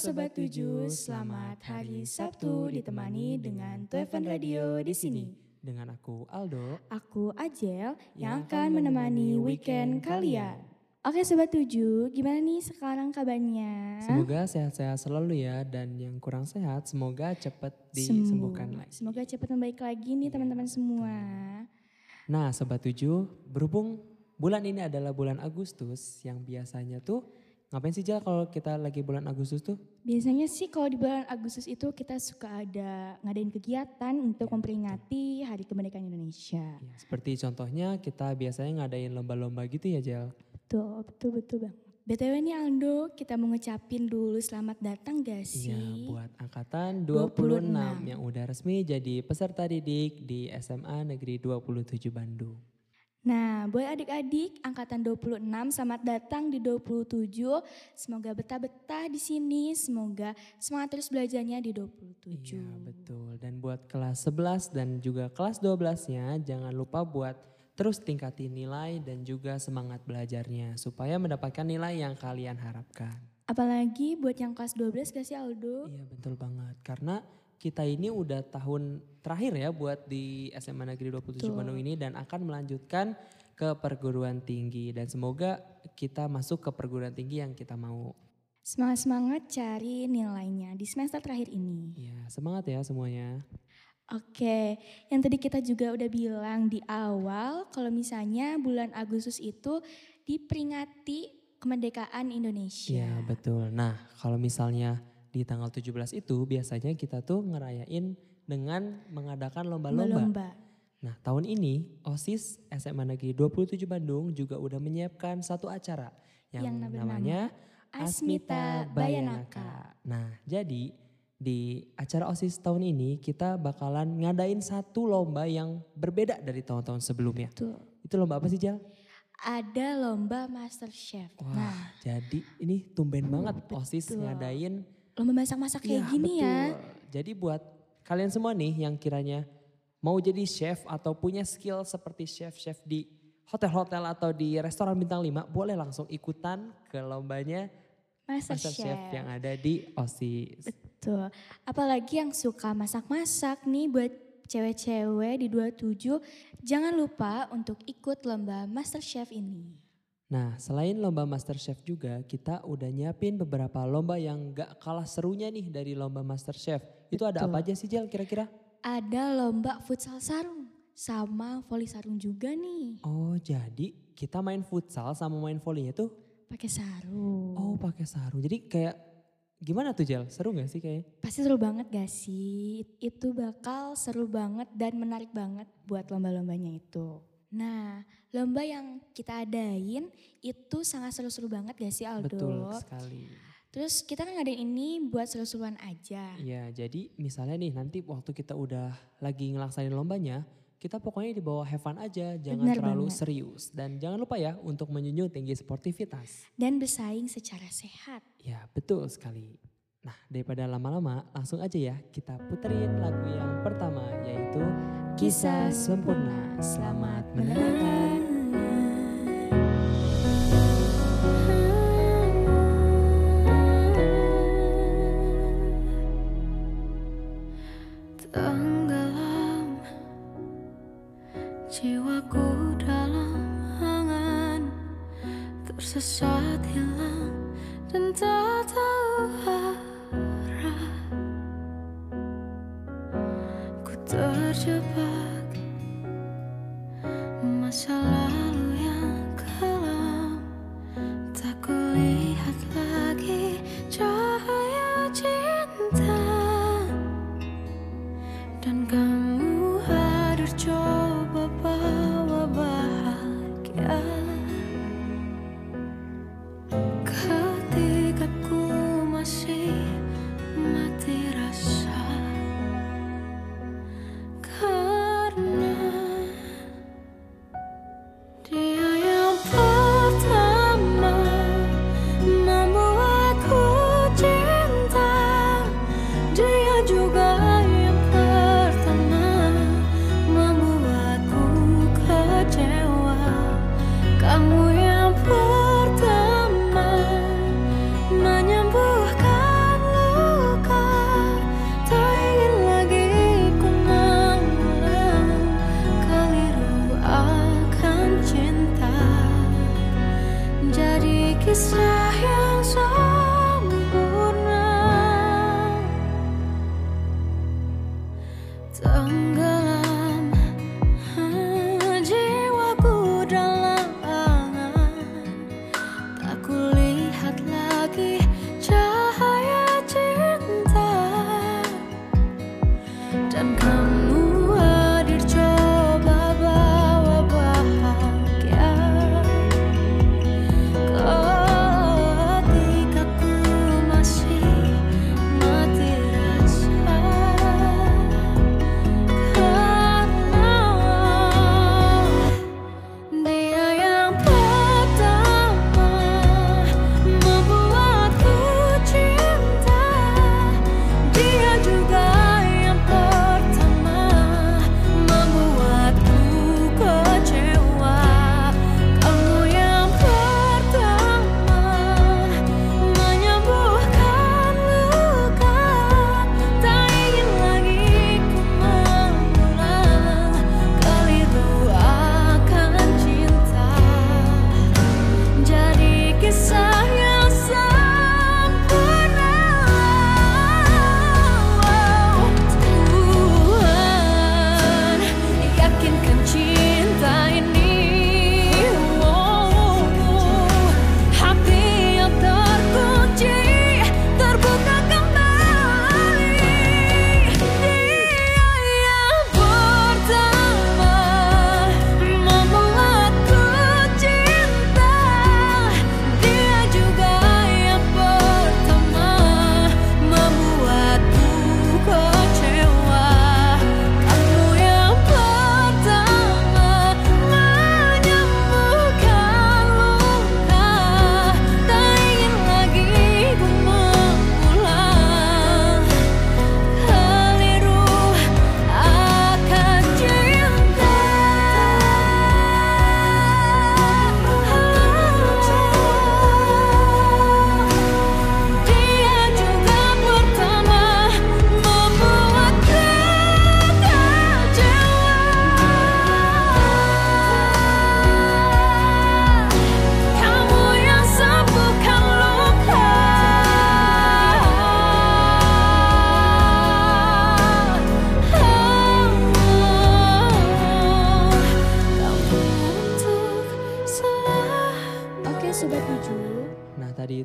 Sobat Tujuh, selamat hari Sabtu ditemani dengan Tuevan Radio di sini. Dengan aku Aldo. Aku Ajel yang akan menemani weekend kalian. Oke Sobat Tujuh, gimana nih sekarang kabarnya? Semoga sehat-sehat selalu ya dan yang kurang sehat semoga cepat disembuhkan Sembuh. lagi. Semoga cepat membaik lagi nih teman-teman semua. Nah Sobat Tujuh, berhubung bulan ini adalah bulan Agustus yang biasanya tuh ngapain sih Jal kalau kita lagi bulan Agustus tuh? Biasanya sih kalau di bulan Agustus itu kita suka ada ngadain kegiatan untuk memperingati Hari Kemerdekaan Indonesia. Ya, seperti contohnya kita biasanya ngadain lomba-lomba gitu ya Jal. Betul, betul, betul banget. BTW nih Aldo, kita mau ngucapin dulu selamat datang gak sih? Iya buat angkatan 26 26, yang udah resmi jadi peserta didik di SMA Negeri 27 Bandung. Nah, buat adik-adik angkatan 26 selamat datang di 27. Semoga betah-betah di sini, semoga semangat terus belajarnya di 27. Iya betul dan buat kelas 11 dan juga kelas 12-nya jangan lupa buat terus tingkatin nilai dan juga semangat belajarnya supaya mendapatkan nilai yang kalian harapkan. Apalagi buat yang kelas 12 gak sih Aldo? Iya betul banget karena kita ini udah tahun terakhir ya buat di SMA Negeri 27 Betul. Bandung ini dan akan melanjutkan ke perguruan tinggi dan semoga kita masuk ke perguruan tinggi yang kita mau. Semangat-semangat cari nilainya di semester terakhir ini. Iya semangat ya semuanya. Oke, yang tadi kita juga udah bilang di awal kalau misalnya bulan Agustus itu diperingati kemerdekaan Indonesia. Iya betul. Nah kalau misalnya di tanggal 17 itu biasanya kita tuh ngerayain dengan mengadakan lomba-lomba. Lomba. Nah tahun ini OSIS SMA Negeri 27 Bandung juga udah menyiapkan satu acara yang, Yang namanya Asmita Bayanaka. Nah jadi di acara OSIS tahun ini kita bakalan ngadain satu lomba yang berbeda dari tahun-tahun sebelumnya. Tuh. Itu lomba apa sih Jal? Ada lomba Master Chef. Wah Nah, jadi ini tumben banget OSIS betul. ngadain lomba masak-masak kayak Iya, gini ya. betul. Jadi buat kalian semua nih yang kiranya mau jadi chef atau punya skill seperti chef-chef di hotel-hotel atau di restoran bintang 5 boleh langsung ikutan ke lombanya Master, Master Chef. Chef yang ada di OSIS. Betul. Apalagi yang suka masak-masak nih buat cewek-cewek di 27, jangan lupa untuk ikut lomba Master Chef ini. Nah selain lomba Master Chef juga kita udah nyiapin beberapa lomba yang gak kalah serunya nih dari lomba Master Chef. Itu ada apa aja sih Jal kira-kira? Ada lomba futsal sarung sama voli sarung juga nih. Oh jadi kita main futsal sama main volleynya tuh Pakai sarung. oh pakai sarung. Jadi kayak gimana tuh Jal? Seru gak sih kayak? Pasti seru banget gak sih? Itu bakal seru banget dan menarik banget buat lomba-lombanya itu. Nah, lomba yang kita adain itu sangat seru-seru banget gak sih Aldo? Betul sekali. Terus kita kan ngadain ini buat seru-seruan aja. Iya, jadi misalnya nih nanti waktu kita udah lagi ngelaksanin lombanya, kita pokoknya di bawah have fun aja, jangan Benar terlalu banget. serius. Dan jangan lupa ya untuk menjunjung tinggi sportivitas. Dan bersaing secara sehat. Ya, betul sekali. Nah, daripada lama-lama, langsung aja ya kita puterin lagu yang pertama yaitu Kisah Sempurna. Selamat mendengarkan. Tenggelam hilang dan tak tahu terjebak. Masa lalu yang kelam Tak kulihat lagi cahaya cinta. Dan kamu hadir coba bawa bahagia. Ketika ku masih mati rasa it's not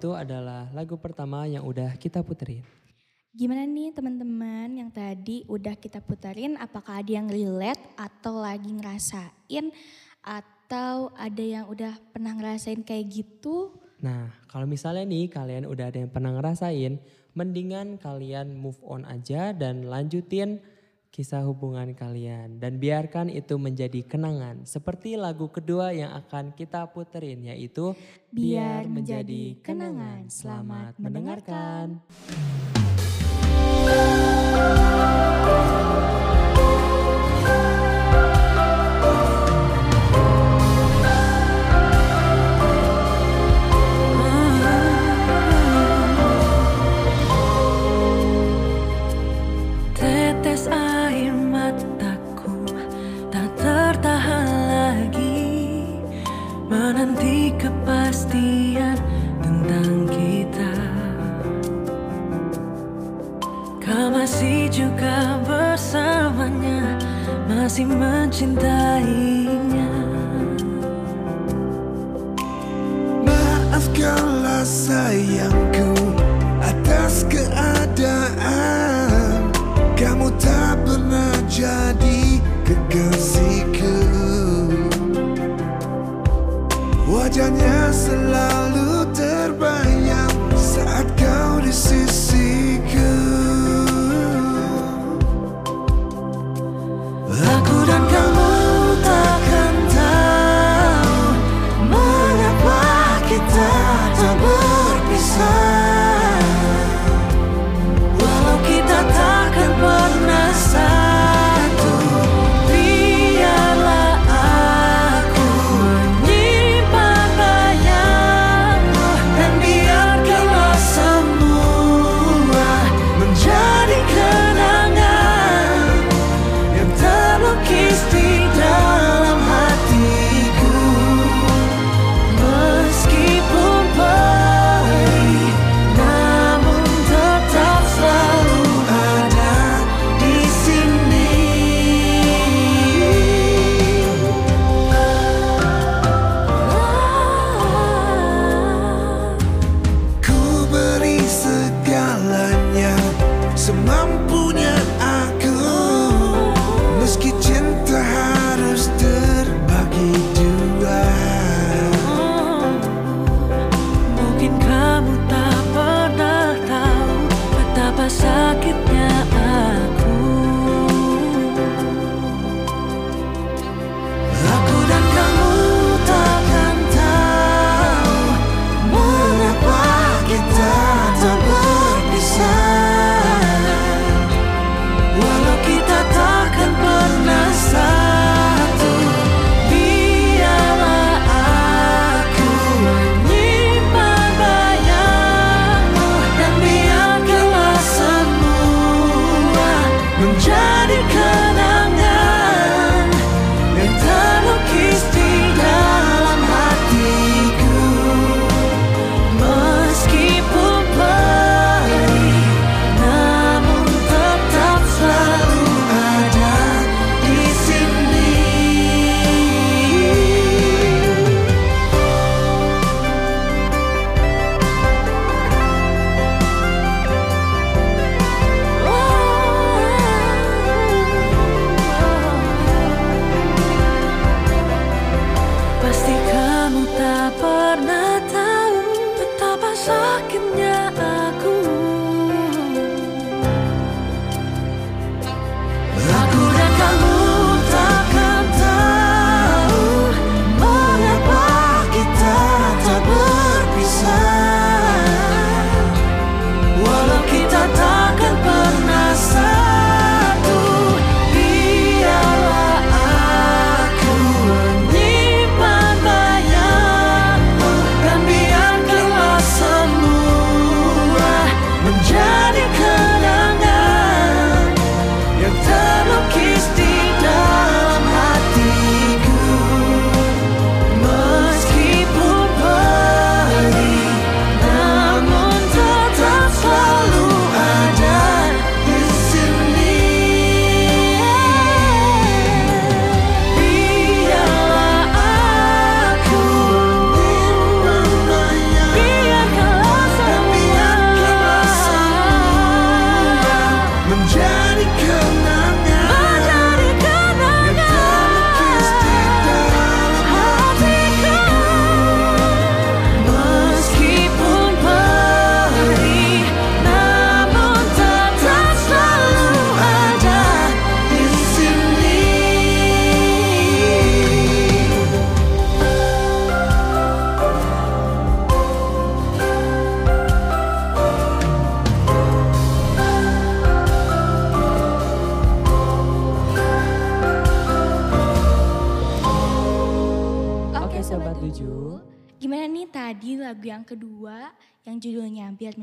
itu adalah lagu pertama yang udah kita puterin. Gimana nih teman-teman yang tadi udah kita puterin apakah ada yang relate atau lagi ngerasain atau ada yang udah pernah ngerasain kayak gitu? Nah, kalau misalnya nih kalian udah ada yang pernah ngerasain, mendingan kalian move on aja dan lanjutin kisah hubungan kalian. Dan biarkan itu menjadi kenangan. Seperti lagu kedua yang akan kita puterin yaitu Biar Menjadi Kenangan. Selamat mendengarkan. Tetes Sayangku atas keadaan. Kamu tak pernah jadi kekasihku. Wajahnya selalu terbayang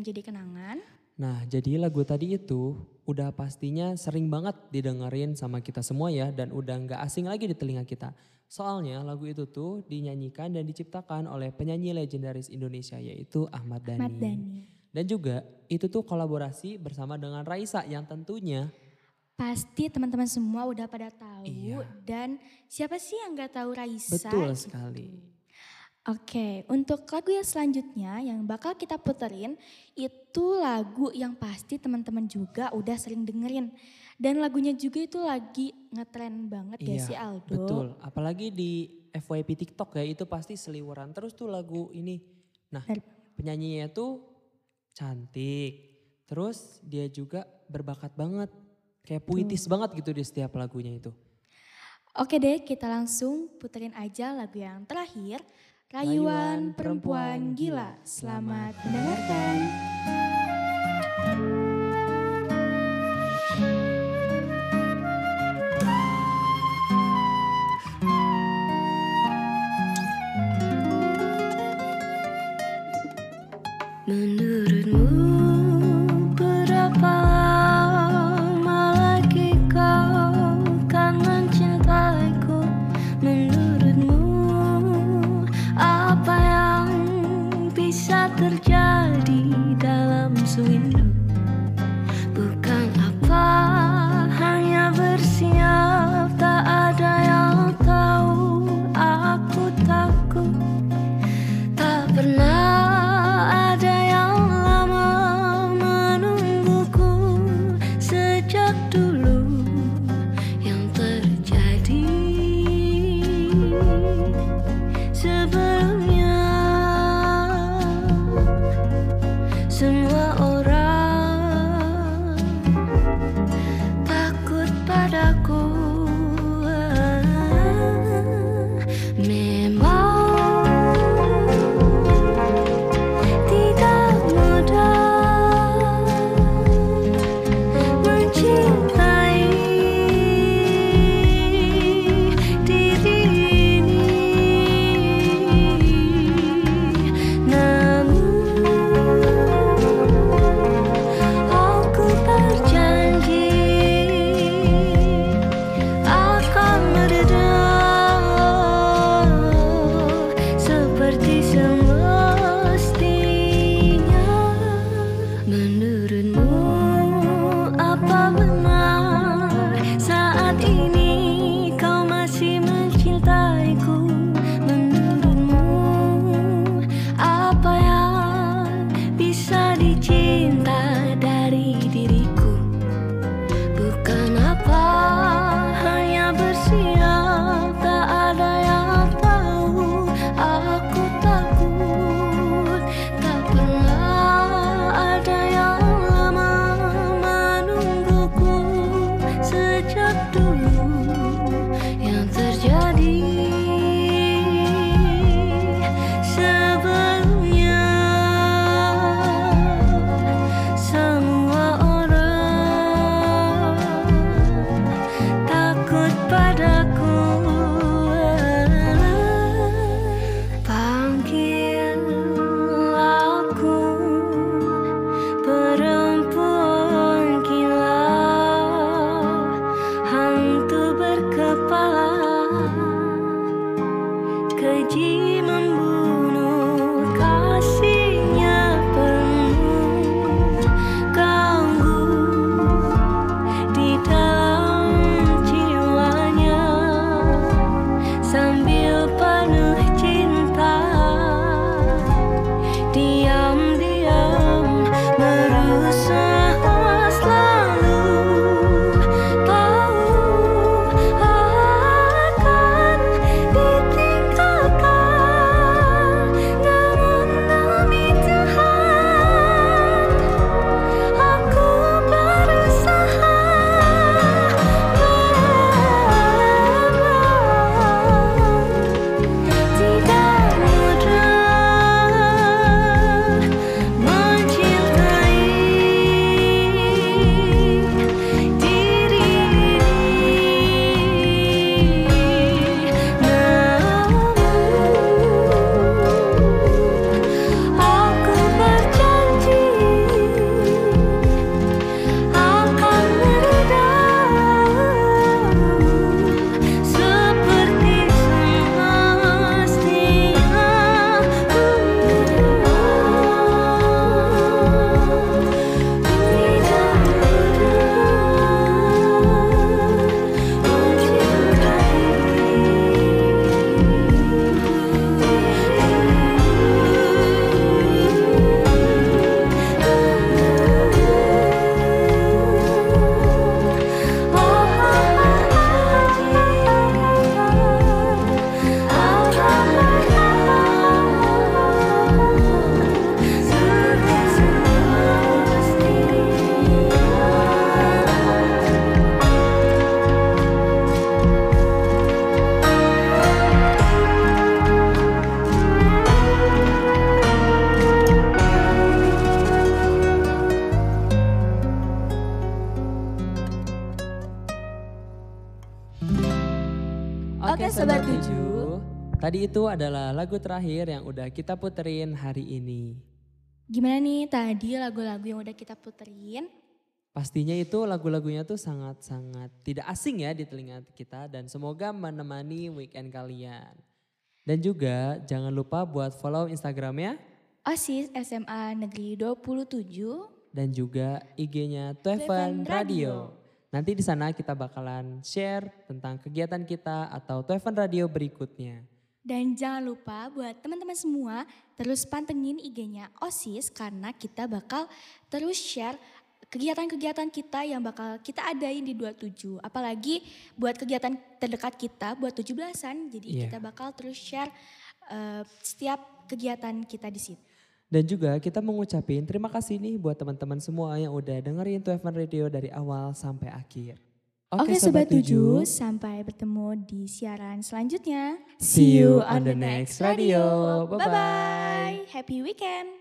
Menjadi Kenangan? Nah, jadi lagu tadi itu udah pastinya sering banget didengerin sama kita semua ya dan udah nggak asing lagi di telinga kita. Soalnya lagu itu tuh dinyanyikan dan diciptakan oleh penyanyi legendaris Indonesia yaitu Ahmad Dhani. Ahmad Dhani. Dan juga itu tuh kolaborasi bersama dengan Raisa yang tentunya Pasti teman-teman semua udah pada tahu Iya. dan siapa sih yang nggak tahu Raisa? betul gitu. sekali. Oke, untuk lagu yang selanjutnya yang bakal kita puterin itu lagu yang pasti teman-teman juga udah sering dengerin. Dan lagunya juga itu lagi ngetren banget ya Iya, si Aldo. Betul, apalagi di FYP TikTok ya itu pasti seliweran terus tuh lagu ini. Nah, penyanyinya tuh cantik. Terus dia juga berbakat banget. Kayak puitis banget gitu di setiap lagunya itu. Oke deh, kita langsung puterin aja lagu yang terakhir. Rayuan Perempuan Gila. Selamat mendengarkan. Tadi itu adalah lagu terakhir yang udah kita puterin hari ini. Gimana nih tadi lagu-lagu yang udah kita puterin? Pastinya itu lagu-lagunya tuh sangat-sangat tidak asing ya di telinga kita dan semoga menemani weekend kalian. Dan juga jangan lupa buat follow Instagramnya OSIS SMA Negeri 27 dan juga IG-nya Tuevan Radio. Radio. Nanti di sana kita bakalan share tentang kegiatan kita atau Tuevan Radio berikutnya. Dan jangan lupa buat teman-teman semua terus pantengin IG-nya OSIS karena kita bakal terus share kegiatan-kegiatan kita yang bakal kita adain di 27. Apalagi buat kegiatan terdekat kita buat 17-an. Jadi Iya. kita bakal terus share eh, setiap kegiatan kita di situ. Dan juga kita mengucapin terima kasih nih buat teman-teman semua yang udah dengerin Tuevan Radio dari awal sampai akhir. Oke, Sobat 7, sampai bertemu di siaran selanjutnya. See you on the next radio. Bye-bye. Happy weekend.